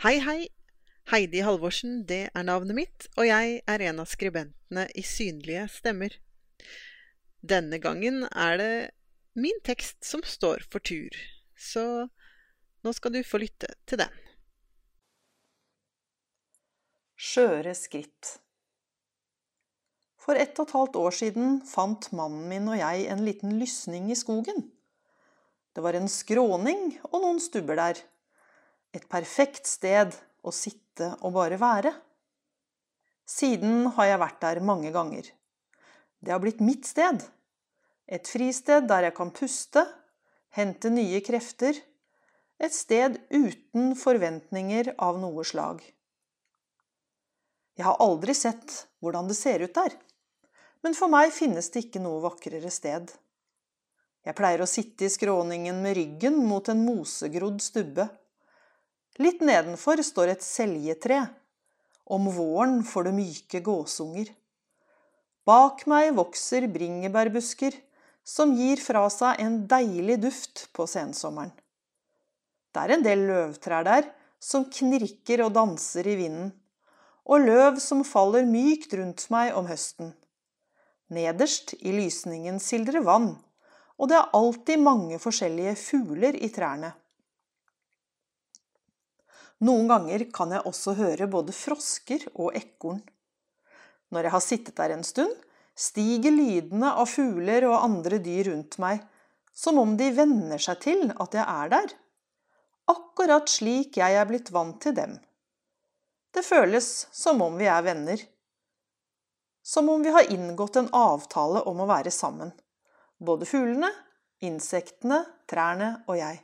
Hei, hei! Heidi Halvorsen, det er navnet mitt, og jeg er en av skribentene i Synlige stemmer. Denne gangen er det min tekst som står for tur, så nå skal du få lytte til den. Skjøre skritt For ett og et halvt år siden fant mannen min og jeg en liten lysning i skogen. Det var en skråning og noen stubber der. Et perfekt sted å sitte og bare være. Siden har jeg vært der mange ganger. Det har blitt mitt sted. Et fristed der jeg kan puste, hente nye krefter. Et sted uten forventninger av noe slag. Jeg har aldri sett hvordan det ser ut der, men for meg finnes det ikke noe vakrere sted. Jeg pleier å sitte i skråningen med ryggen mot en mosegrodd stubbe Litt nedenfor står et seljetre. Om våren får du myke gåsunger. Bak meg vokser bringebærbusker som gir fra seg en deilig duft på sensommeren. Det er en del løvtrær der som knirker og danser i vinden, og løv som faller mykt rundt meg om høsten. Nederst i lysningen sildrer vann, og det er alltid mange forskjellige fugler i trærne. Noen ganger kan jeg også høre både frosker og ekorn. Når jeg har sittet der en stund, stiger lydene av fugler og andre dyr rundt meg, som om de venner seg til at jeg er der. Akkurat slik jeg er blitt vant til dem. Det føles som om vi er venner. Som om vi har inngått en avtale om å være sammen. Både fuglene, insektene, trærne og jeg.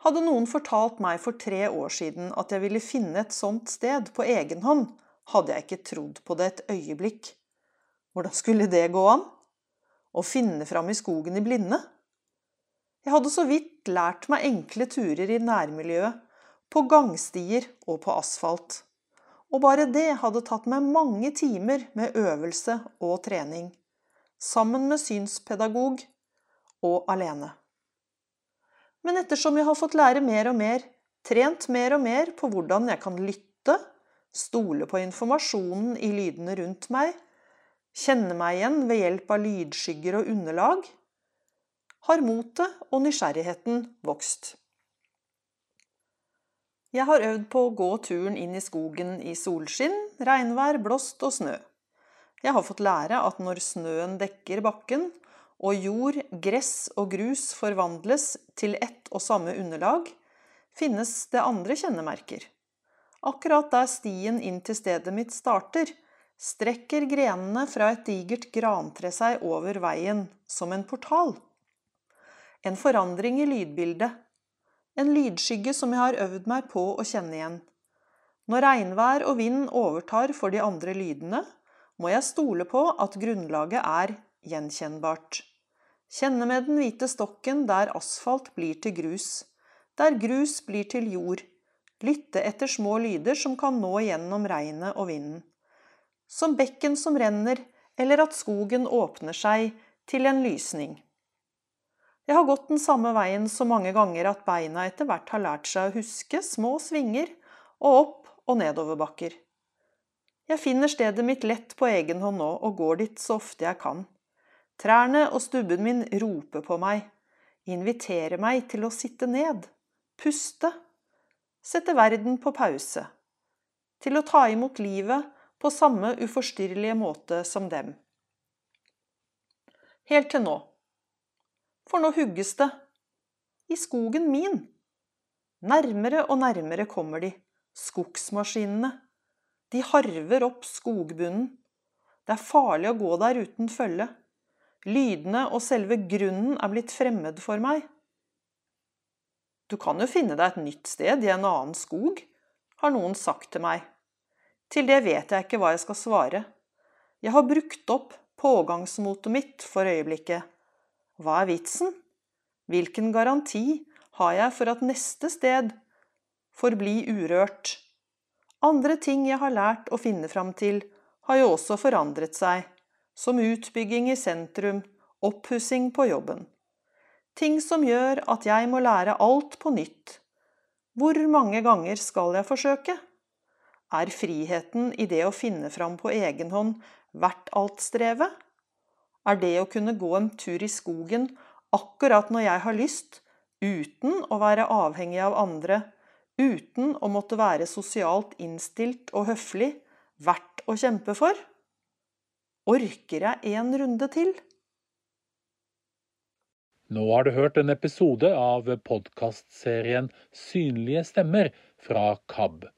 Hadde noen fortalt meg for tre år siden at jeg ville finne et sånt sted på egen hånd, hadde jeg ikke trodd på det et øyeblikk. Hvordan skulle det gå an? Å finne fram i skogen i blinde? Jeg hadde så vidt lært meg enkle turer i nærmiljøet, på gangstier og på asfalt. Og bare det hadde tatt meg mange timer med øvelse og trening. Sammen med synspedagog og alene. Men ettersom jeg har fått lære mer og mer, trent mer og mer på hvordan jeg kan lytte, stole på informasjonen i lydene rundt meg, kjenne meg igjen ved hjelp av lydskygger og underlag, har motet og nysgjerrigheten vokst. Jeg har øvd på å gå turen inn i skogen i solskinn, regnvær, blåst og snø. Jeg har fått lære at når snøen dekker bakken, og jord, gress og grus forvandles til ett og samme underlag, finnes det andre kjennemerker. Akkurat der stien inn til stedet mitt starter, strekker grenene fra et digert grantre seg over veien som en portal. En forandring i lydbildet. En lydskygge som jeg har øvd meg på å kjenne igjen. Når regnvær og vind overtar for de andre lydene, må jeg stole på at grunnlaget er gjenkjennbart. Kjenne med den hvite stokken der asfalt blir til grus, der grus blir til jord. Lytte etter små lyder som kan nå gjennom regnet og vinden. Som bekken som renner, eller at skogen åpner seg til en lysning. Jeg har gått den samme veien så mange ganger at beina etter hvert har lært seg å huske små svinger og opp- og nedoverbakker. Jeg finner stedet mitt lett på egen hånd nå og går dit så ofte jeg kan. Trærne og stubben min roper på meg, inviterer meg til å sitte ned, puste, sette verden på pause, til å ta imot livet på samme uforstyrrelige måte som dem. Helt til nå. For nå hugges det. I skogen min. Nærmere og nærmere kommer de, skogsmaskinene. De harver opp skogbunnen. Det er farlig å gå der uten følge. Lydene og selve grunnen er blitt fremmed for meg. Du kan jo finne deg et nytt sted i en annen skog, har noen sagt til meg. Til det vet jeg ikke hva jeg skal svare. Jeg har brukt opp pågangsmotet mitt for øyeblikket. Hva er vitsen? Hvilken garanti har jeg for at neste sted forbli urørt? Andre ting jeg har lært å finne fram til, har jo også forandret seg som utbygging i sentrum, oppussing på jobben. Ting som gjør at jeg må lære alt på nytt. Hvor mange ganger skal jeg forsøke? Er friheten i det å finne fram på egen hånd verdt alt strevet? Er det å kunne gå en tur i skogen akkurat når jeg har lyst, uten å være avhengig av andre, uten å måtte være sosialt innstilt og høflig, verdt å kjempe for? Orker jeg en runde til? Nå har du hørt en episode av podkastserien Synlige stemmer fra KAB.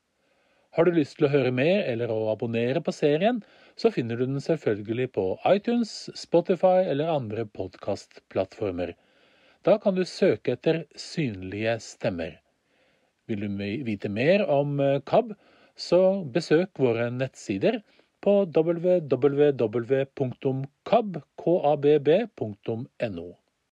Har du lyst til å høre mer eller å abonnere på serien, så finner du den selvfølgelig på iTunes, Spotify eller andre podkastplattformer. Da kan du søke etter Synlige stemmer. Vil du vite mer om eh, KAB, så besøk våre nettsider på www.kab.no.